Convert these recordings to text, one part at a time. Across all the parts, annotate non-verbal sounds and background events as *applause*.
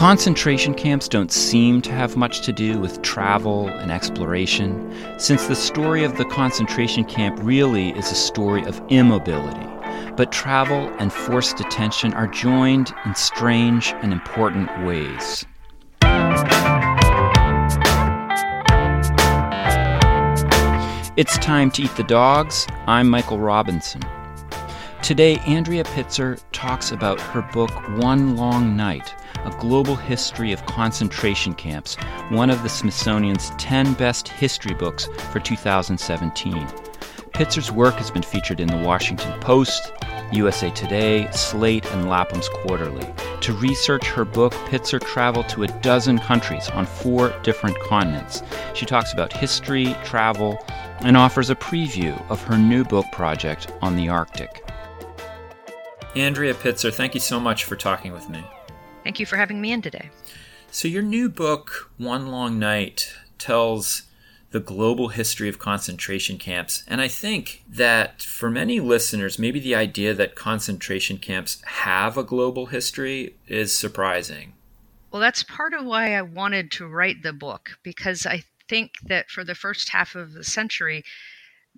Concentration camps don't seem to have much to do with travel and exploration, since the story of the concentration camp really is a story of immobility. But travel and forced detention are joined in strange and important ways. It's time to eat the dogs. I'm Michael Robinson. Today, Andrea Pitzer talks about her book, One Long Night A Global History of Concentration Camps, one of the Smithsonian's 10 best history books for 2017. Pitzer's work has been featured in the Washington Post, USA Today, Slate, and Lapham's Quarterly. To research her book, Pitzer traveled to a dozen countries on four different continents. She talks about history, travel, and offers a preview of her new book project on the Arctic. Andrea Pitzer, thank you so much for talking with me. Thank you for having me in today. So, your new book, One Long Night, tells the global history of concentration camps. And I think that for many listeners, maybe the idea that concentration camps have a global history is surprising. Well, that's part of why I wanted to write the book, because I think that for the first half of the century,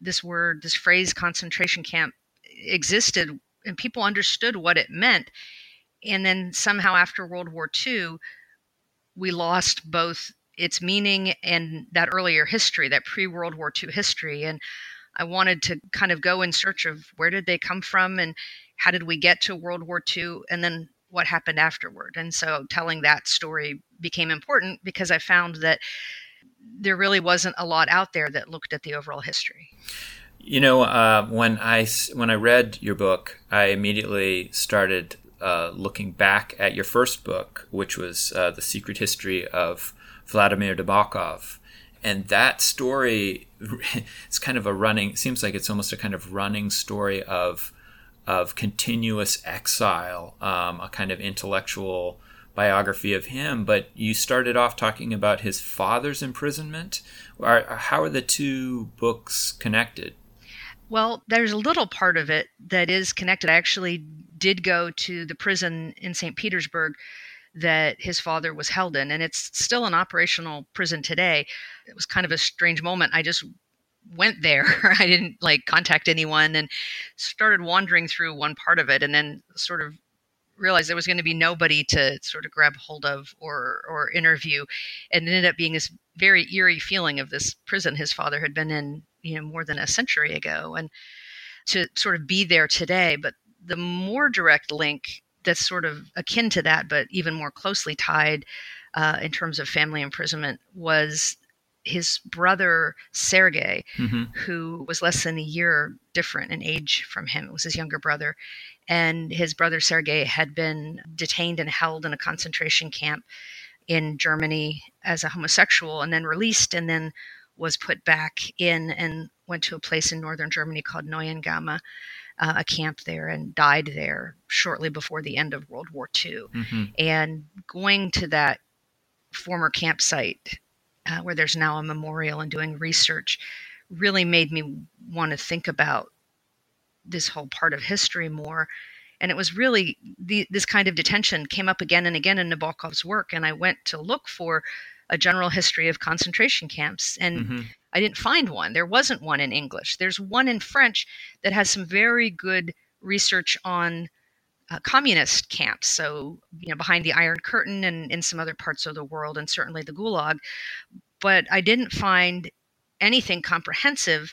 this word, this phrase, concentration camp, existed and people understood what it meant. And then somehow after World War II, we lost both its meaning and that earlier history, that pre World War II history. And I wanted to kind of go in search of where did they come from and how did we get to World War II and then what happened afterward. And so telling that story became important because I found that there really wasn't a lot out there that looked at the overall history. You know, uh, when I when I read your book, I immediately started uh, looking back at your first book, which was uh, the Secret History of Vladimir Nabokov, and that story *laughs* it's kind of a running. Seems like it's almost a kind of running story of of continuous exile, um, a kind of intellectual biography of him. But you started off talking about his father's imprisonment. How are the two books connected? Well, there's a little part of it that is connected. I actually did go to the prison in St. Petersburg that his father was held in, and it's still an operational prison today. It was kind of a strange moment. I just went there. *laughs* I didn't like contact anyone and started wandering through one part of it and then sort of realized there was going to be nobody to sort of grab hold of or or interview and it ended up being this very eerie feeling of this prison his father had been in you know more than a century ago and to sort of be there today but the more direct link that's sort of akin to that but even more closely tied uh, in terms of family imprisonment was his brother Sergei, mm-hmm. who was less than a year different in age from him. It was his younger brother. And his brother Sergei had been detained and held in a concentration camp in Germany as a homosexual and then released and then was put back in and went to a place in northern Germany called Neuengamme, uh, a camp there, and died there shortly before the end of World War II. Mm-hmm. And going to that former campsite uh, where there's now a memorial and doing research really made me want to think about this whole part of history more. And it was really the, this kind of detention came up again and again in Nabokov's work. And I went to look for a general history of concentration camps. And mm-hmm. I didn't find one. There wasn't one in English. There's one in French that has some very good research on uh, communist camps. So, you know, behind the Iron Curtain and in some other parts of the world, and certainly the Gulag. But I didn't find anything comprehensive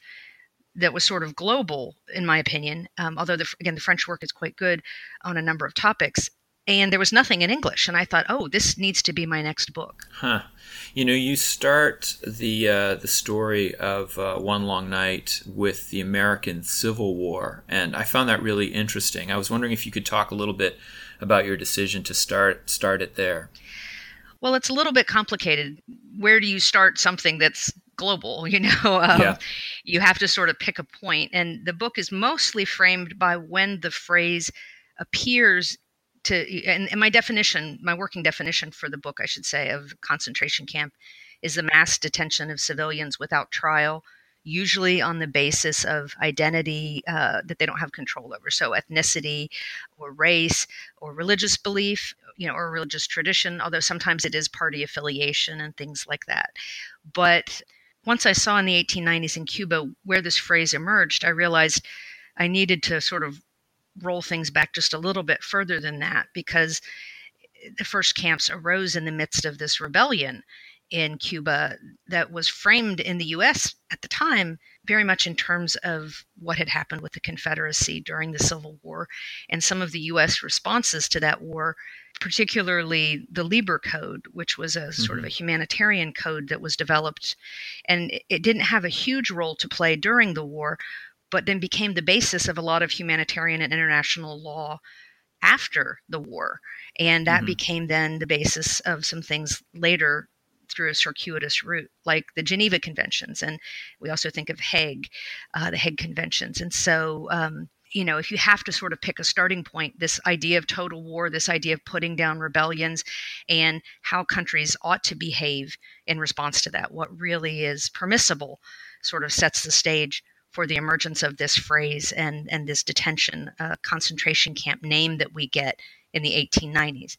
that was sort of global, in my opinion. Um, although, the, again, the French work is quite good on a number of topics and there was nothing in English. And I thought, oh, this needs to be my next book. Huh. You know, you start the uh, the story of uh, One Long Night with the American Civil War, and I found that really interesting. I was wondering if you could talk a little bit about your decision to start start it there. Well, it's a little bit complicated. Where do you start something that's global? *laughs* You know, um, yeah. you have to sort of pick a point, and the book is mostly framed by when the phrase appears to and, and my definition my working definition for the book i should say of concentration camp is the mass detention of civilians without trial usually on the basis of identity uh, that they don't have control over. So, ethnicity or race or religious belief, you know, or religious tradition, although sometimes it is party affiliation and things like that. But once I saw in the 1890s in Cuba where this phrase emerged, I realized I needed to sort of roll things back just a little bit further than that because the first camps arose in the midst of this rebellion in Cuba that was framed in the US at the time very much in terms of what had happened with the Confederacy during the Civil War and some of the US responses to that war, particularly the Lieber Code, which was a mm-hmm. sort of a mm-hmm. humanitarian code that was developed. And it didn't have a huge role to play during the war, but then became the basis of a lot of humanitarian and international law after the war. And that mm-hmm. became then the basis of some things later through a circuitous route, like the Geneva Conventions. And we also think of Hague, uh, the Hague Conventions. And so, um, you know, if you have to sort of pick a starting point, this idea of total war, this idea of putting down rebellions, and how countries ought to behave in response to that, what really is permissible, sort of sets the stage for the emergence of this phrase and, and this detention uh, concentration camp name that we get in the 1890s.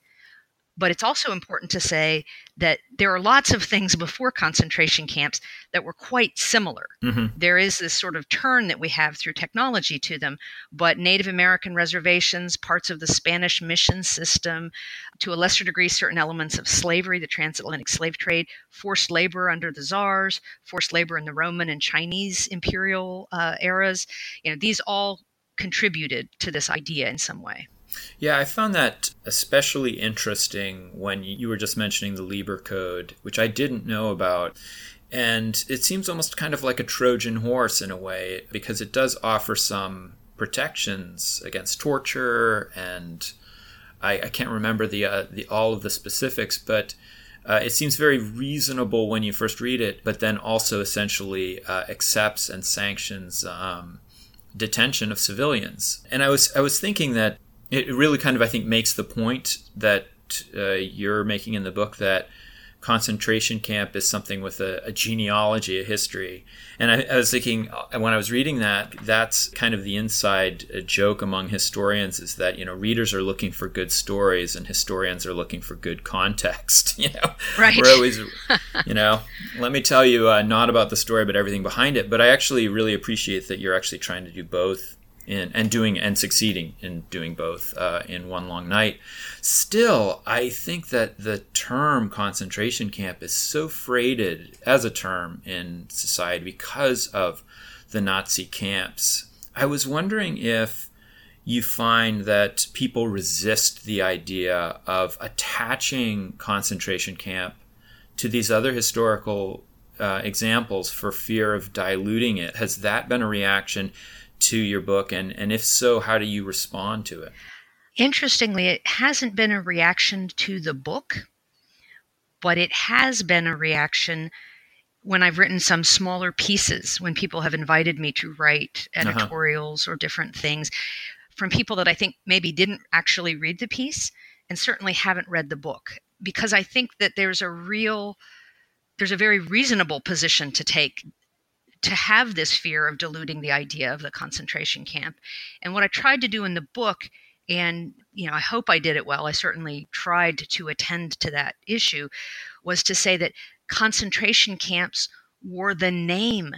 But it's also important to say that there are lots of things before concentration camps that were quite similar. Mm-hmm. There is this sort of turn that we have through technology to them, but Native American reservations, parts of the Spanish mission system, to a lesser degree, certain elements of slavery, the transatlantic slave trade, forced labor under the czars, forced labor in the Roman and Chinese imperial uh, eras, you know, these all contributed to this idea in some way. Yeah, I found that especially interesting when you were just mentioning the Lieber Code, which I didn't know about. And it seems almost kind of like a Trojan horse in a way, because it does offer some protections against torture, and I, I can't remember the, uh, the all of the specifics, but uh, it seems very reasonable when you first read it, but then also essentially uh, accepts and sanctions um, detention of civilians. And I was I was thinking that it really kind of I think makes the point that uh, you're making in the book that concentration camp is something with a, a genealogy, a history. And I, I, was thinking uh, when I was reading that, that's kind of the inside uh, joke among historians is that you know readers are looking for good stories and historians are looking for good context. *laughs* You know, right? We're always, you know, let me tell you uh, not about the story but everything behind it. But I actually really appreciate that you're actually trying to do both in, and doing and succeeding in doing both uh, in one long night. Still, I think that the term concentration camp is so freighted as a term in society because of the Nazi camps. I was wondering if you find that people resist the idea of attaching concentration camp to these other historical uh, examples for fear of diluting it. Has that been a reaction? To your book? And, and if so, how do you respond to it? Interestingly, it hasn't been a reaction to the book, but it has been a reaction when I've written some smaller pieces, when people have invited me to write uh-huh. editorials uh-huh. or different things from people that I think maybe didn't actually read the piece and certainly haven't read the book. Because I think that there's a real, there's a very reasonable position to take to have this fear of diluting the idea of the concentration camp. And what I tried to do in the book, and you know, I hope I did it well. I certainly tried to attend to that issue, was to say that concentration camps were the name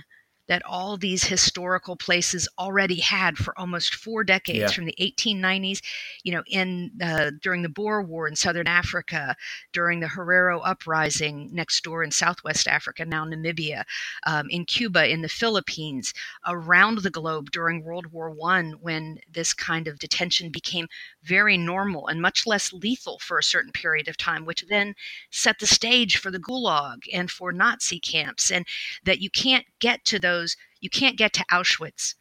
that all these historical places already had for almost four decades yeah. from the 1890s you know in uh, during the boer war in southern africa during the herero uprising next door in southwest africa now namibia um, in cuba in the philippines around the globe during world war one when this kind of detention became very normal and much less lethal for a certain period of time which then set the stage for the gulag and for nazi camps and that you can't get to those those, you can't get to Auschwitz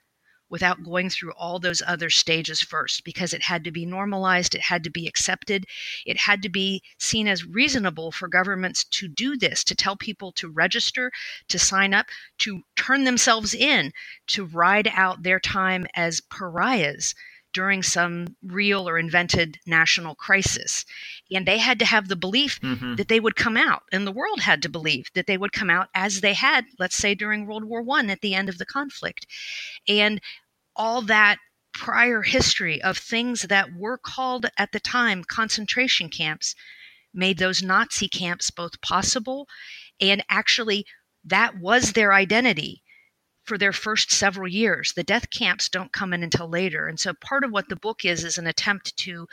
without going through all those other stages first because it had to be normalized, it had to be accepted, it had to be seen as reasonable for governments to do this, to tell people to register, to sign up, to turn themselves in, to ride out their time as pariahs during some real or invented national crisis. And they had to have the belief mm-hmm. that they would come out, and the world had to believe that they would come out as they had, let's say, during World War One at the end of the conflict. And all that prior history of things that were called at the time concentration camps made those Nazi camps both possible and actually that was their identity for their first several years. The death camps don't come in until later. And so part of what the book is is an attempt to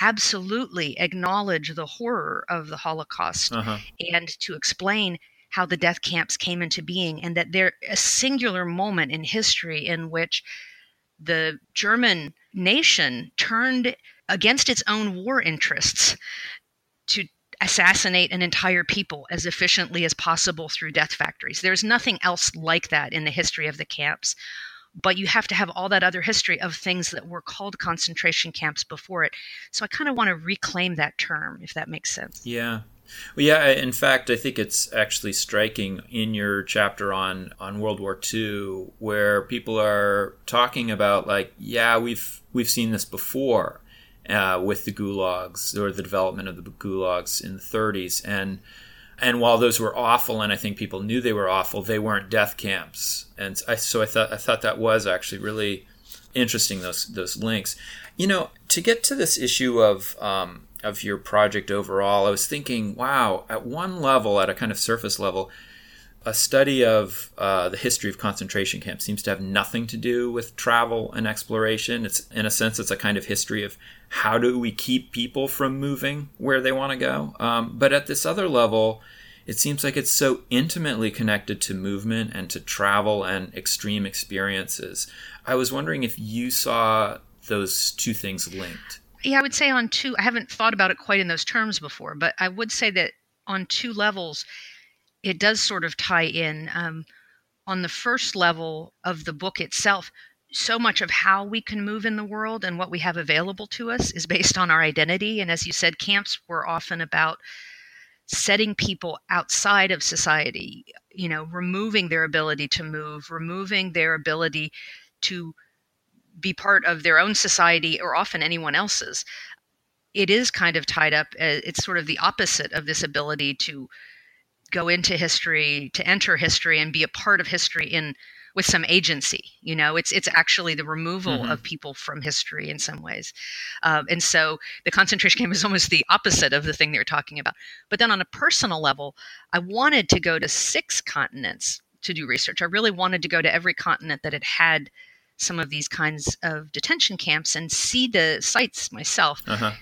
absolutely acknowledge the horror of the Holocaust uh-huh. and to explain how the death camps came into being and that they're a singular moment in history in which the German nation turned against its own war interests to assassinate an entire people as efficiently as possible through death factories. There's nothing else like that in the history of the camps. But you have to have all that other history of things that were called concentration camps before it. So I kind of want to reclaim that term, if that makes sense. Yeah. Well, yeah. In fact, I think it's actually striking in your chapter on on World War II, where people are talking about like, yeah, we've we've seen this before, uh, with the gulags or the development of the gulags in the 30s and and while those were awful and I think people knew they were awful they weren't death camps. And I, so I thought I thought that was actually really interesting those those links. You know to get to this issue of um, of your project overall I was thinking wow at one level at a kind of surface level a study of uh, the history of concentration camps seems to have nothing to do with travel and exploration. It's in a sense, it's a kind of history of how do we keep people from moving where they want to go. Um, but at this other level, it seems like it's so intimately connected to movement and to travel and extreme experiences. I was wondering if you saw those two things linked. Yeah, I would say on two. I haven't thought about it quite in those terms before, but I would say that on two levels it does sort of tie in. Um, on the first level of the book itself, so much of how we can move in the world and what we have available to us is based on our identity. And as you said, camps were often about setting people outside of society, you know, removing their ability to move, removing their ability to be part of their own society or often anyone else's. It is kind of tied up, uh, it's sort of the opposite of this ability to go into history, to enter history and be a part of history in with some agency. You know, it's it's actually the removal mm-hmm. of people from history in some ways, um, and so the concentration camp is almost the opposite of the thing they're talking about. But then on a personal level, I wanted to go to six continents to do research. I really wanted to go to every continent that had had some of these kinds of detention camps and see the sites myself. Uh-huh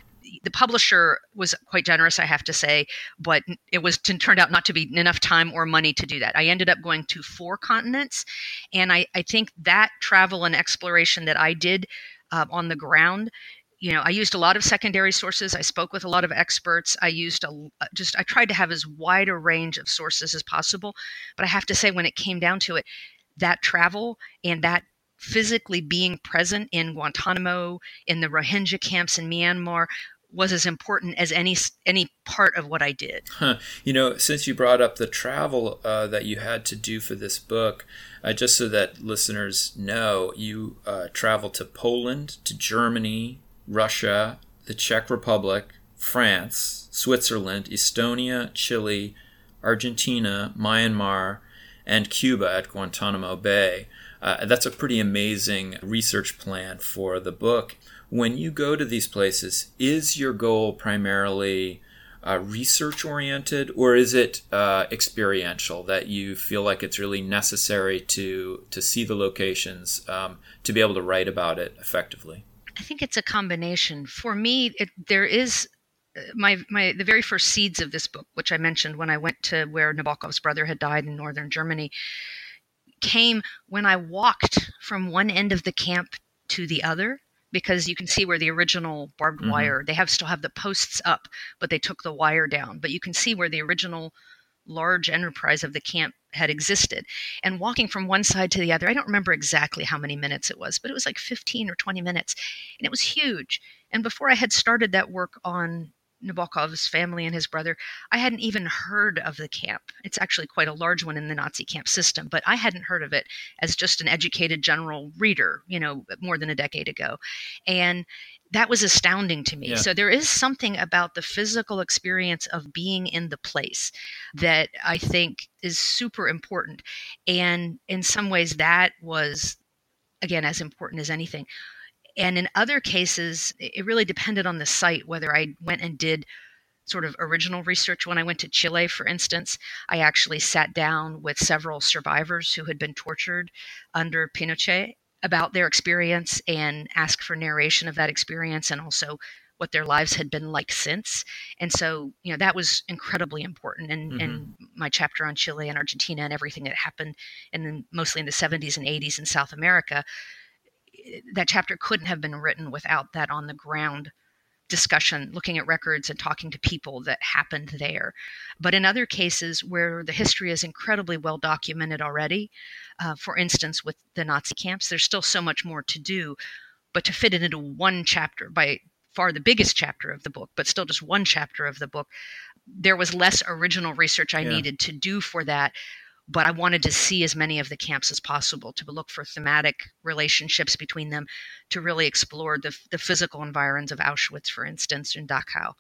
the publisher was quite generous, I have to say, but it was turned out not to be enough time or money to do that. I ended up going to four continents, and I, I think that travel and exploration that I did uh, on the ground you know i used a lot of secondary sources i spoke with a lot of experts i used a uh, just i tried to have as wide a range of sources as possible but i have to say when it came down to it that travel and that physically being present in guantanamo in the rohingya camps in myanmar was as important as any any part of what I did. Huh. You know, since you brought up the travel uh, that you had to do for this book, uh, just so that listeners know, you uh, traveled to Poland, to Germany, Russia, the Czech Republic, France, Switzerland, Estonia, Chile, Argentina, Myanmar, and Cuba at Guantanamo Bay. Uh, that's a pretty amazing research plan for the book when you go to these places, is your goal primarily uh, research oriented or is it uh, experiential that you feel like it's really necessary to to see the locations um, to be able to write about it effectively? I think it's a combination. For me, it, there is uh, my my the very first seeds of this book, which I mentioned when I went to where Nabokov's brother had died in northern Germany, came when I walked from one end of the camp to the other because you can see where the original barbed mm-hmm. wire they have still have the posts up but they took the wire down. But you can see where the original large enterprise of the camp had existed. And walking from one side to the other i don't remember exactly how many minutes it was but it was like 15 or 20 minutes and it was huge. And before i had started that work on Nabokov's family and his brother, I hadn't even heard of the camp. It's actually quite a large one in the Nazi camp system, but I hadn't heard of it as just an educated general reader, you know, more than a decade ago. And that was astounding to me. Yeah. So there is something about the physical experience of being in the place that I think is super important. And in some ways, that was, again, as important as anything. And in other cases, it really depended on the site whether I went and did sort of original research. When I went to Chile, for instance, I actually sat down with several survivors who had been tortured under Pinochet about their experience and asked for narration of that experience and also what their lives had been like since. And so, you know, that was incredibly important. And, mm-hmm. and my chapter on Chile and Argentina and everything that happened, and then mostly in the 70s and 80s in South America, that chapter couldn't have been written without that on the ground discussion, looking at records and talking to people that happened there. But in other cases where the history is incredibly well documented already, uh, for instance, with the Nazi camps, there's still so much more to do. But to fit it into one chapter, by far the biggest chapter of the book, but still just one chapter of the book, there was less original research I yeah. needed to do for that but I wanted to see as many of the camps as possible to look for thematic relationships between them, to really explore the, the physical environs of Auschwitz, for instance, and Dachau.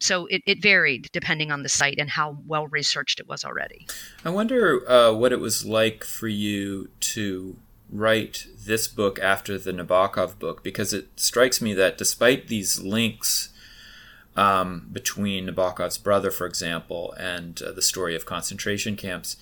So it, it varied depending on the site and how well researched it was already. I wonder uh, what it was like for you to write this book after the Nabokov book, because it strikes me that despite these links um, between Nabokov's brother, for example, and uh, the story of concentration camps,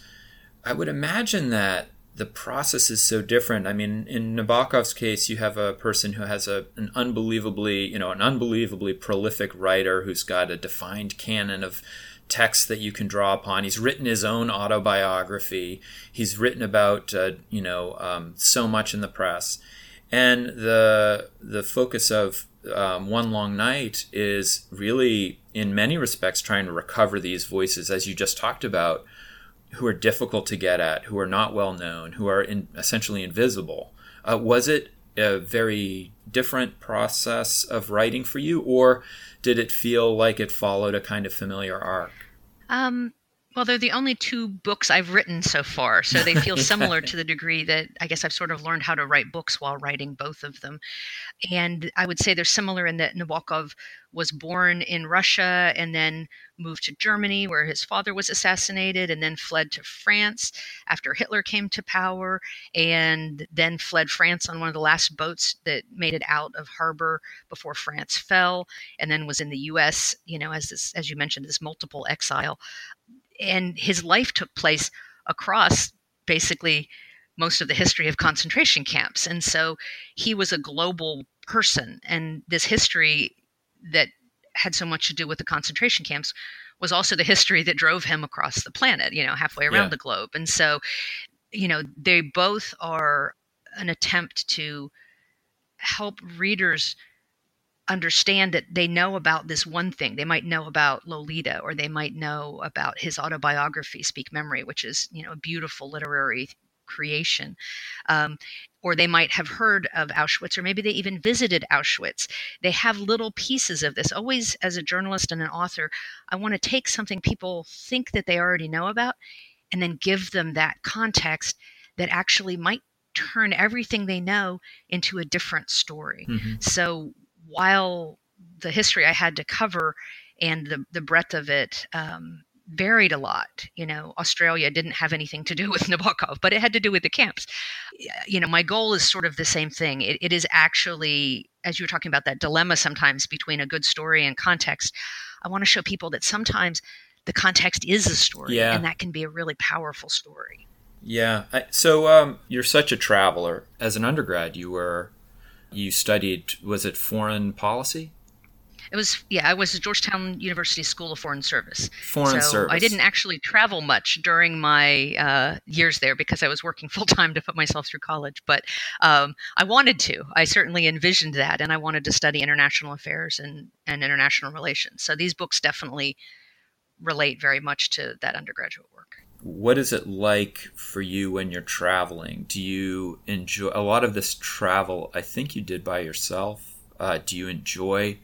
I would imagine that the process is so different. I mean, in Nabokov's case, you have a person who has a, an unbelievably, you know, an unbelievably prolific writer who's got a defined canon of texts that you can draw upon. He's written his own autobiography. He's written about, uh, you know, um, so much in the press, and the the focus of um, One Long Night is really, in many respects, trying to recover these voices, as you just talked about who are difficult to get at, who are not well known, who are in, essentially invisible. Uh, was it a very different process of writing for you, or did it feel like it followed a kind of familiar arc? Um, well, they're the only two books I've written so far, so they feel *laughs* similar to the degree that I guess I've sort of learned how to write books while writing both of them. And I would say they're similar in that Nabokov was born in Russia and then moved to Germany, where his father was assassinated, and then fled to France after Hitler came to power, and then fled France on one of the last boats that made it out of harbor before France fell, and then was in the U.S. You know, as this, as you mentioned, this multiple exile and his life took place across basically most of the history of concentration camps. And so he was a global person. And this history that had so much to do with the concentration camps was also the history that drove him across the planet, you know, halfway around yeah. the globe. And so, you know, they both are an attempt to help readers understand that they know about this one thing. They might know about Lolita, or they might know about his autobiography, Speak Memory, which is you know a beautiful literary creation. Um, or they might have heard of Auschwitz, or maybe they even visited Auschwitz. They have little pieces of this. Always, as a journalist and an author, I want to take something people think that they already know about and then give them that context that actually might turn everything they know into a different story. Mm-hmm. So while the history I had to cover and the, the breadth of it um, varied a lot. You know, Australia didn't have anything to do with *laughs* Nabokov, but it had to do with the camps. You know, my goal is sort of the same thing. It, it is actually, as you were talking about that dilemma sometimes between a good story and context, I want to show people that sometimes the context is a story, yeah. and that can be a really powerful story. Yeah. I, so um, you're such a traveler. As an undergrad, you were you studied was it foreign policy? It was yeah, I was at Georgetown University School of Foreign Service. Foreign so Service. I didn't actually travel much during my uh, years there because I was working *laughs* full time to put myself through college. But um, I wanted to. I certainly envisioned that, and I wanted to study international affairs and and international relations. So these books definitely relate very much to that undergraduate work what is it like for you when you're traveling? Do you enjoy a lot of this travel? I think you did by yourself. Uh, do you enjoy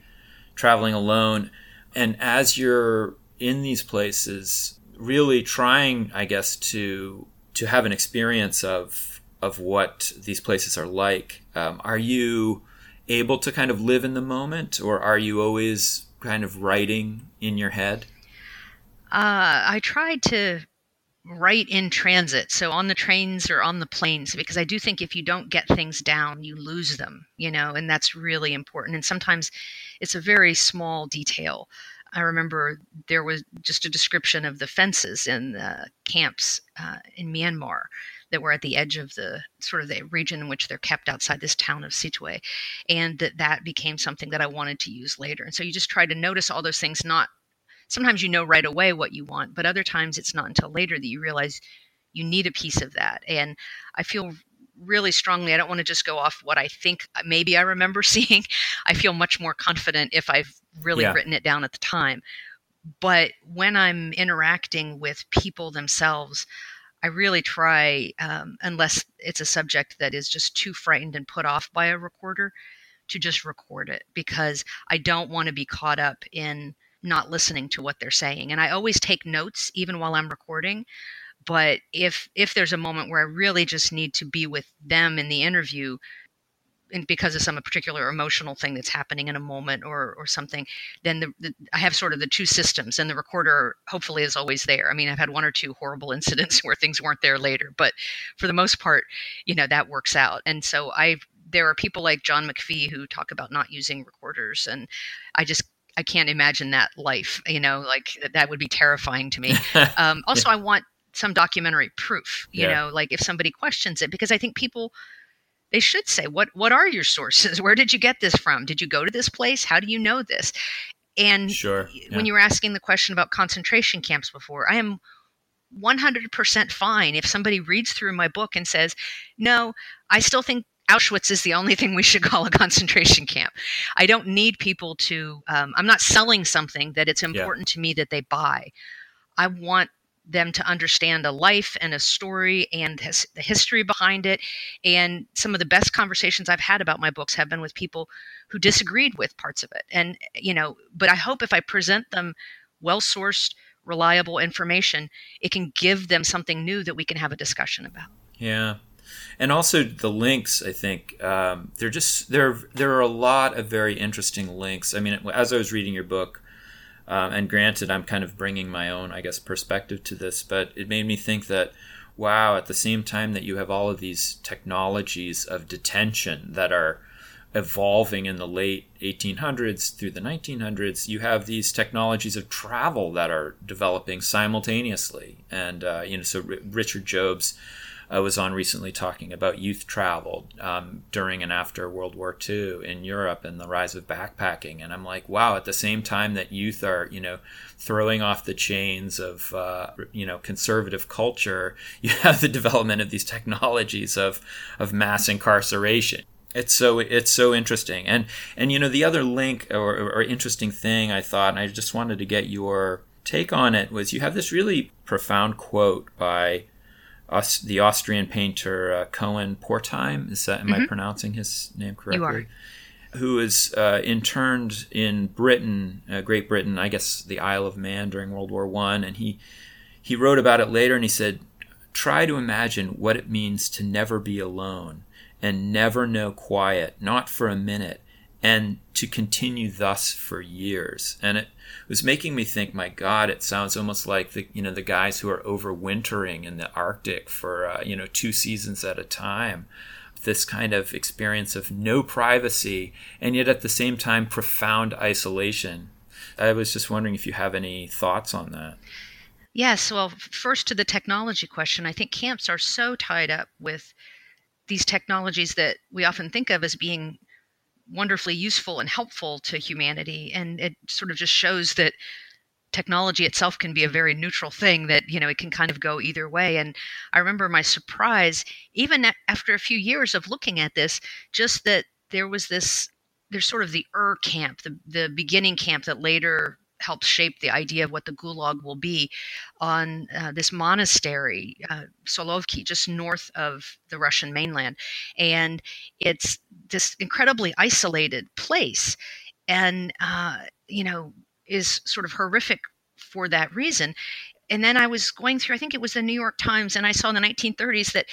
traveling alone? And as you're in these places, really trying, I guess, to to have an experience of of what these places are like, um, are you able to kind of live in the moment, or are you always kind of writing in your head? Uh, I tried to write in transit, so on the trains or on the planes, because I do think if you don't get things down, you lose them, you know, and that's really important. And sometimes it's a very small detail. I remember there was just a description of the fences in the camps uh, in Myanmar that were at the edge of the sort of the region in which they're kept outside this town of Sittwe, and that that became something that I wanted to use later. And so you just try to notice all those things, not sometimes you know right away what you want, but other times it's not until later that you realize you need a piece of that. And I feel really strongly, I don't want to just go off what I think maybe I remember *laughs* seeing. I feel much more confident if I've really yeah. written it down at the time. But when I'm interacting with people themselves, I really try, um, unless it's a subject that is just too frightened and put off by a recorder, to just record it because I don't want to be caught up in not listening to what they're saying. And I always take notes even while I'm recording. But if if there's a moment where I really just need to be with them in the interview, and because of some particular emotional thing that's happening in a moment or or something, then the, the, I have sort of the two systems, and the recorder hopefully is always there. I mean, I've had one or two horrible *laughs* incidents where things weren't there later, but for the most part, you know that works out. And so I there are people like John McPhee who talk about not using recorders, and I just I can't imagine that life. You know, like that would be terrifying to me. *laughs* Um, also, yeah. I want some documentary proof. You yeah. know, like if somebody questions it, because I think people they should say what what are your sources? *laughs* Where did you get this from? Did you go to this place? How do you know this? And sure, yeah. when you were asking the question about concentration camps before, I am 100% fine if somebody reads through my book and says, "No, I still think Auschwitz is the only thing we should call a concentration camp. I don't need people to, um, I'm not selling something that it's important yeah. to me that they buy. I want them to understand a life and a story and his, the history behind it. And some of the best conversations I've had about my books have been with people who disagreed with parts of it. And, you know, but I hope if I present them well sourced, reliable information, it can give them something new that we can have a discussion about. Yeah, and also the links. I think um, they're just there. There are a lot of very interesting links. I mean, as I was reading your book, um, and granted, I'm kind of bringing my own, I guess, perspective to this, but it made me think that. Wow, at the same time that you have all of these technologies of detention that are evolving in the late 1800s through the 1900s, you have these technologies of travel that are developing simultaneously. And, uh, you know, so R- Richard Jobs I was on recently talking about youth travel um, during and after World War II in Europe and the rise of backpacking. And I'm like, wow, at the same time that youth are, you know, throwing off the chains of, uh, you know, conservative culture, *laughs* you have the development of these technologies of, of mass incarceration. It's so it's so interesting, and and you know the other link or, or interesting thing I thought, and I just wanted to get your take on it was you have this really profound quote by Aus- the Austrian painter uh, Cohen Portheim. Is that am mm-hmm. I pronouncing his name correctly? Who was uh, interned in Britain, uh, Great Britain, I guess the Isle of Man during World War One, and he he wrote about it later, and he said, "Try to imagine what it means to never be alone and never know quiet, not for a minute, and to continue thus for years." And it was making me think, my God, it sounds almost like the you know the guys who are overwintering in the Arctic for uh, you know two seasons at a time. This kind of experience of no privacy and yet at the same time profound isolation. I was just wondering if you have any thoughts on that. Yes, well, first to the technology question, I think camps are so tied up with these technologies that we often think of as being wonderfully useful and helpful to humanity and it sort of just shows that technology itself can be a very neutral thing that you know it can kind of go either way. And i remember my surprise even after a few years of looking at this just that there was this there's sort of the er camp the, the beginning camp that later helps shape the idea of what the gulag will be on uh, this monastery, uh, Solovki, just north of the Russian mainland. And it's this incredibly isolated place. And, uh, you know, is sort of horrific for that reason. And then I was going through, I think it was the New York Times, and I saw in the 1930s that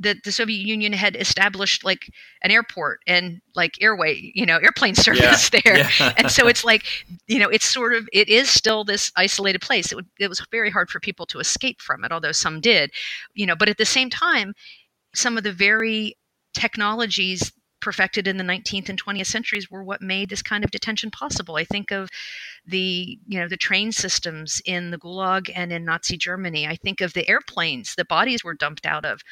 that the Soviet Union had established like an airport and like airway, you know, airplane *laughs* service yeah. there. Yeah. and so *laughs* it's like, you know, it's sort of, it is still this isolated place. It, would, it was very hard for people to escape from it, although some did, you know, but at the same time, some of the very technologies perfected in the 19th and 20th centuries were what made this kind of detention possible. I think of the you know the train systems in the Gulag and in Nazi Germany. I think of the airplanes the bodies were dumped out of.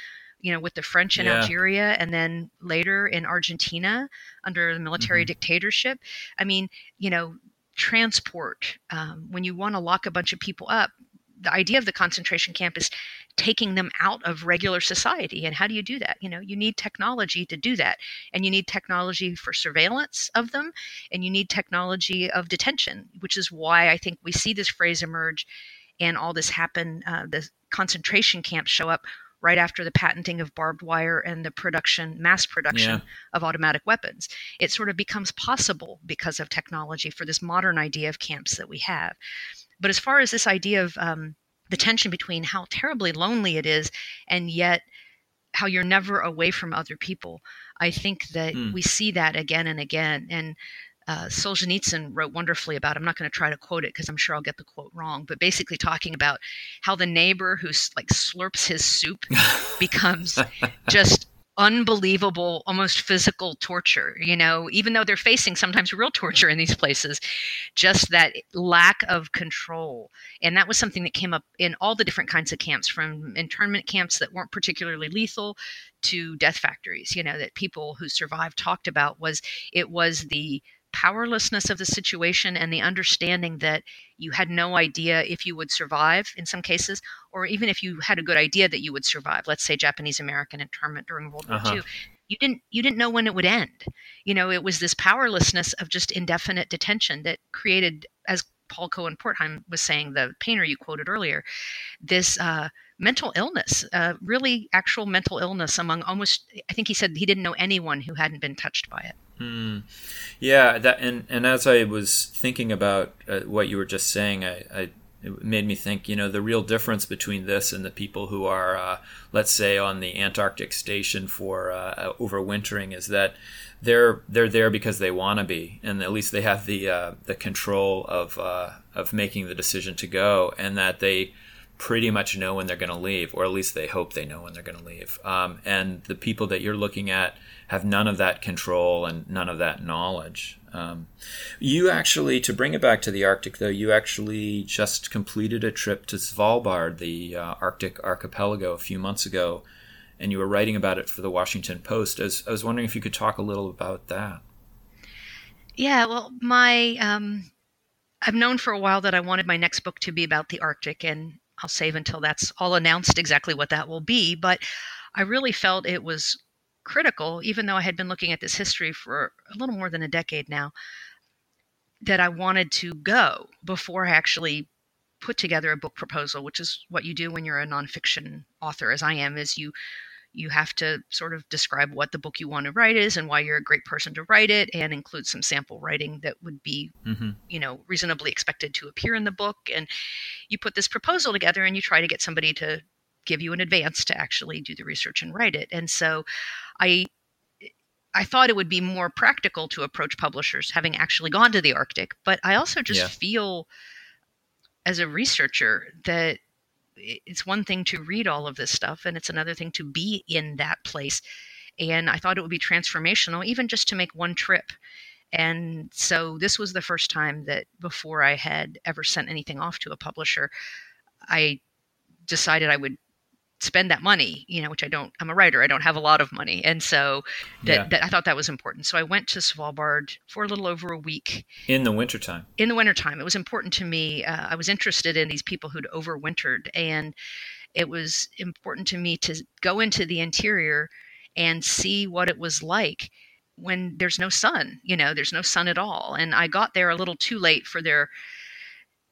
You know, with the French in yeah. Algeria, and then later in Argentina under the military mm-hmm. dictatorship. I mean, you know, transport. Um, when you want to lock a bunch of people up, the idea of the concentration camp is taking them out of regular society and how do you do that you know you need technology to do that and you need technology for surveillance of them and you need technology of detention which is why i think we see this phrase emerge and all this happen uh, the concentration camps show up right after the patenting of barbed wire and the production mass production yeah. of automatic weapons it sort of becomes possible because of technology for this modern idea of camps that we have but as far as this idea of um, the tension between how terribly lonely it is and yet how you're never away from other people, I think that mm. we see that again and again. And uh, Solzhenitsyn wrote wonderfully about. I'm not going to try to quote it because I'm sure I'll get the quote wrong, but basically talking about how the neighbor who like slurps his soup *laughs* becomes just unbelievable, almost physical torture, you know, even though they're facing sometimes real torture in these places, just that lack of control. And that was something that came up in all the different kinds of camps, from internment camps that weren't particularly lethal to death factories, you know, that people who survived talked about was it was the powerlessness of the situation and the understanding that you had no idea if you would survive in some cases, or even if you had a good idea that you would survive. Let's say Japanese American internment during World uh-huh. War II. You didn't you didn't know when it would end. You know, it was this powerlessness of just indefinite detention that created, as Paul Cohen Portheim was saying, the painter you quoted earlier, this uh, mental illness, uh, really actual mental illness among almost. I think he said he didn't know anyone who hadn't been touched by it. Hmm. Yeah, that and and as I was thinking about uh, what you were just saying, I, I, it made me think. You know, the real difference between this and the people who are, uh, let's say, on the Antarctic station for uh, overwintering is that they're they're there because they want to be, and at least they have the uh, the control of uh, of making the decision to go, and that they pretty much know when they're going to leave, or at least they hope they know when they're going to leave. Um, and the people that you're looking at have none of that control and none of that knowledge. Um, you actually, to bring it back to the Arctic, though, you actually just completed a trip to Svalbard, the uh, Arctic archipelago, a few months ago, and you were writing about it for the Washington Post. I was, I was wondering if you could talk a little about that. Yeah, well, my um, I've known for a while that I wanted my next book to be about the Arctic, and I'll save until that's all announced exactly what that will be. But I really felt it was critical, even though I had been looking at this history for a little more than a decade now, that I wanted to go before I actually put together a book proposal, which is what you do when you're a nonfiction author, as I am, is you you have to sort of describe what the book you want to write is and why you're a great person to write it and include some sample writing that would be mm-hmm. you know reasonably expected to appear in the book and you put this proposal together and you try to get somebody to give you an advance to actually do the research and write it. And so I I thought it would be more practical to approach publishers having actually gone to the Arctic, but I also just yeah. feel as a researcher that it's one thing to read all of this stuff and it's another thing to be in that place. And I thought it would be transformational even just to make one trip. And so this was the first time that before I had ever sent anything off to a publisher, I decided I would spend that money, you know, which I don't, I'm a writer, I don't have a lot of money. And so that, yeah. that I thought that was important. So I went to Svalbard for a little over a week. In the wintertime. In the wintertime. It was important to me. Uh, I was interested in these people who'd overwintered. And it was important to me to go into the interior and see what it was like when there's no sun, you know, there's no sun at all. And I got there a little too late for their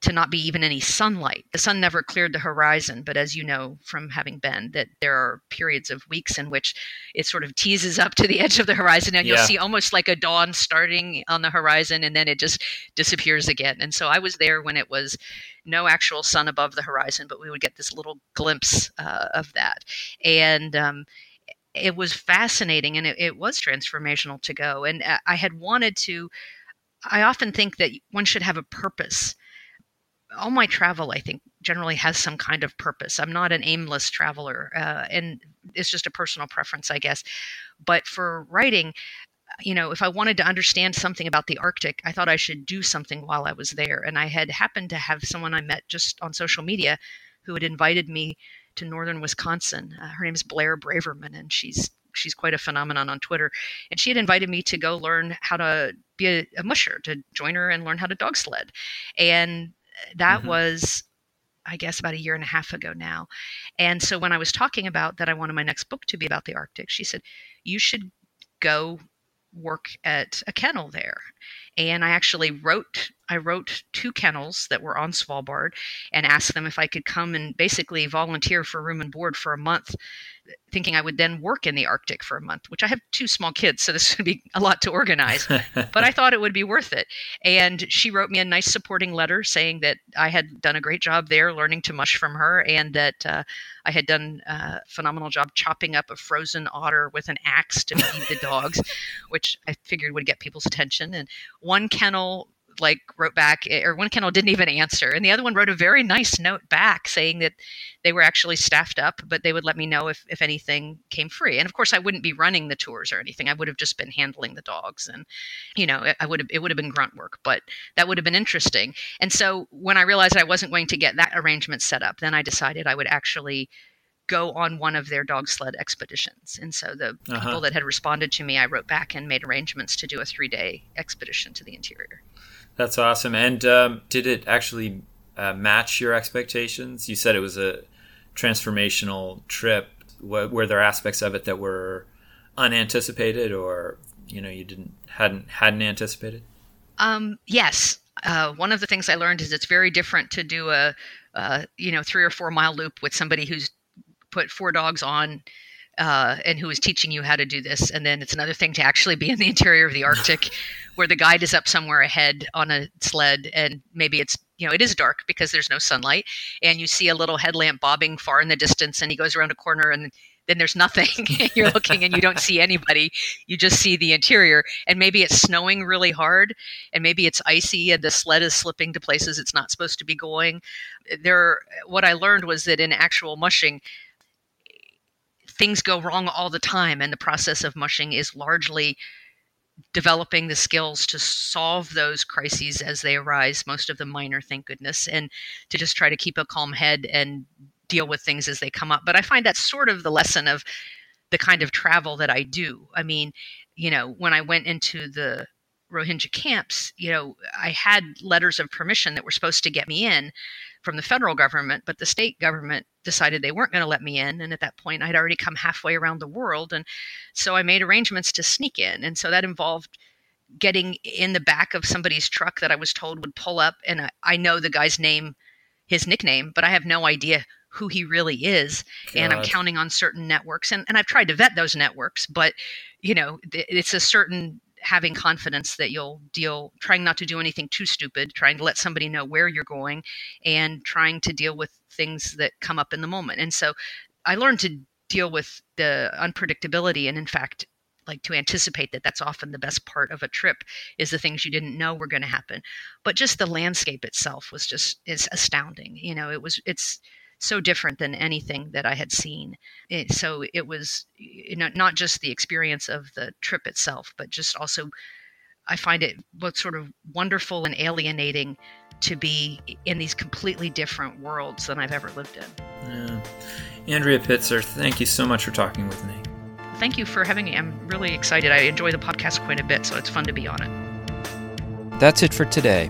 to not be even any sunlight. The sun never cleared the horizon, but as you know from having been, that there are periods of weeks in which it sort of teases up to the *laughs* edge of the horizon, and you'll see almost like a dawn starting on the horizon, and then it just disappears again. And so I was there when it was no actual sun above the horizon, but we would get this little glimpse uh, of that, and um, it was fascinating, and it, it was transformational to go. And uh, I had wanted to. I often think that one should have a purpose all my travel, I think, generally has some kind of purpose. I'm not an aimless traveler, uh, and it's just a personal preference, I guess. But for writing, you know, if I wanted to understand something about the Arctic, I thought I should do something while I was there. And I had happened to have someone I met just on social media who had invited me to northern Wisconsin. Uh, her name is Blair Braverman, and she's she's quite a phenomenon on Twitter. And she had invited me to go learn how to be a, a musher, to join her and learn how to dog sled. And that mm-hmm. was I guess about a year and a half ago now. And so when I was talking about that I wanted my next book to be about the Arctic, she said, You should go work at a kennel there. And I actually wrote I wrote two kennels that were on Svalbard and asked them if I could come and basically volunteer for room and board for a month thinking I would then work in the Arctic for a month, which I have two small kids, so this *laughs* would be a lot to organize. *laughs* but I thought it would be worth it. And she wrote me a nice supporting letter saying that I had done a great job there learning to mush from her and that uh, I had done a phenomenal job chopping up a frozen otter with an axe to feed the dogs, *laughs* which I figured would get people's attention. And one kennel like wrote back eh, or one kennel didn't even answer and the other one wrote a very nice note back saying that they were actually staffed up but they would let me know if, if anything came free and of course i wouldn't be running the tours or anything i would have just been handling the dogs and you know i would have it would have been grunt work but that would have been interesting and so when i realized i wasn't going to get that arrangement set up then i decided i would actually go on one of their dog sled expeditions. And so the uh-huh. people that had responded to me, I wrote back and made arrangements to do a three day expedition to the interior. That's awesome. And um, did it actually uh, match your expectations? You said it was a transformational trip. were there aspects of it that were unanticipated, or you know you didn't hadn't hadn't anticipated? Um, yes. Uh, one of the things I learned is it's very different to do a uh, you know three or four mile loop with somebody who's put four dogs on uh, and who is teaching you how to do this. And then it's another thing to actually be in the interior of the Arctic, *laughs* where the guide is up somewhere ahead on a sled, and maybe it's you know it is dark because there's no sunlight, and you see a little headlamp bobbing far in the distance, and he goes around a corner and. Then there's nothing. *laughs* You're looking and you don't see anybody. You just see the interior. And maybe it's snowing really hard, and maybe it's icy, and the sled is slipping to places it's not supposed to be going. There, what I learned was that in actual mushing, things go wrong all the time, and the process of mushing is largely developing the skills to solve those crises as they arise, most of them minor, thank goodness, and to just try to keep a calm head and deal with things as they come up. But I find that's sort of the lesson of the kind of travel that I do. I mean, you know, when I went into the Rohingya camps, you know, I had letters of permission that were supposed to get me in, from the federal government, but the state government decided they weren't going to let me in. And at that point, I'd already come halfway around the world. And so I made arrangements to sneak in. And so that involved getting in the back of somebody's truck that I was told would pull up. And I, I know the guy's name, his nickname, but I have no idea who he really is. God. And I'm counting on certain networks. And, and I've tried to vet those networks, but, you know, it's a certain having confidence that you'll deal trying not to do anything too stupid trying to let somebody know where you're going and trying to deal with things that come up in the moment. And so i learned to deal with the unpredictability and in fact like to anticipate that that's often the best part of a trip is the things you didn't know were going to happen. But just the landscape itself was just is astounding you know it was it's so different than anything that I had seen. It, so it was eh, you know, not just the experience of the trip itself, but just also I find it both sort of wonderful and alienating to be in these completely different worlds than I've ever lived in. Yeah. Andrea Pitzer, thank you so much for talking with me. Thank you for having me. I'm really excited. I enjoy the podcast quite a bit, so it's fun to be on it. That's it for today.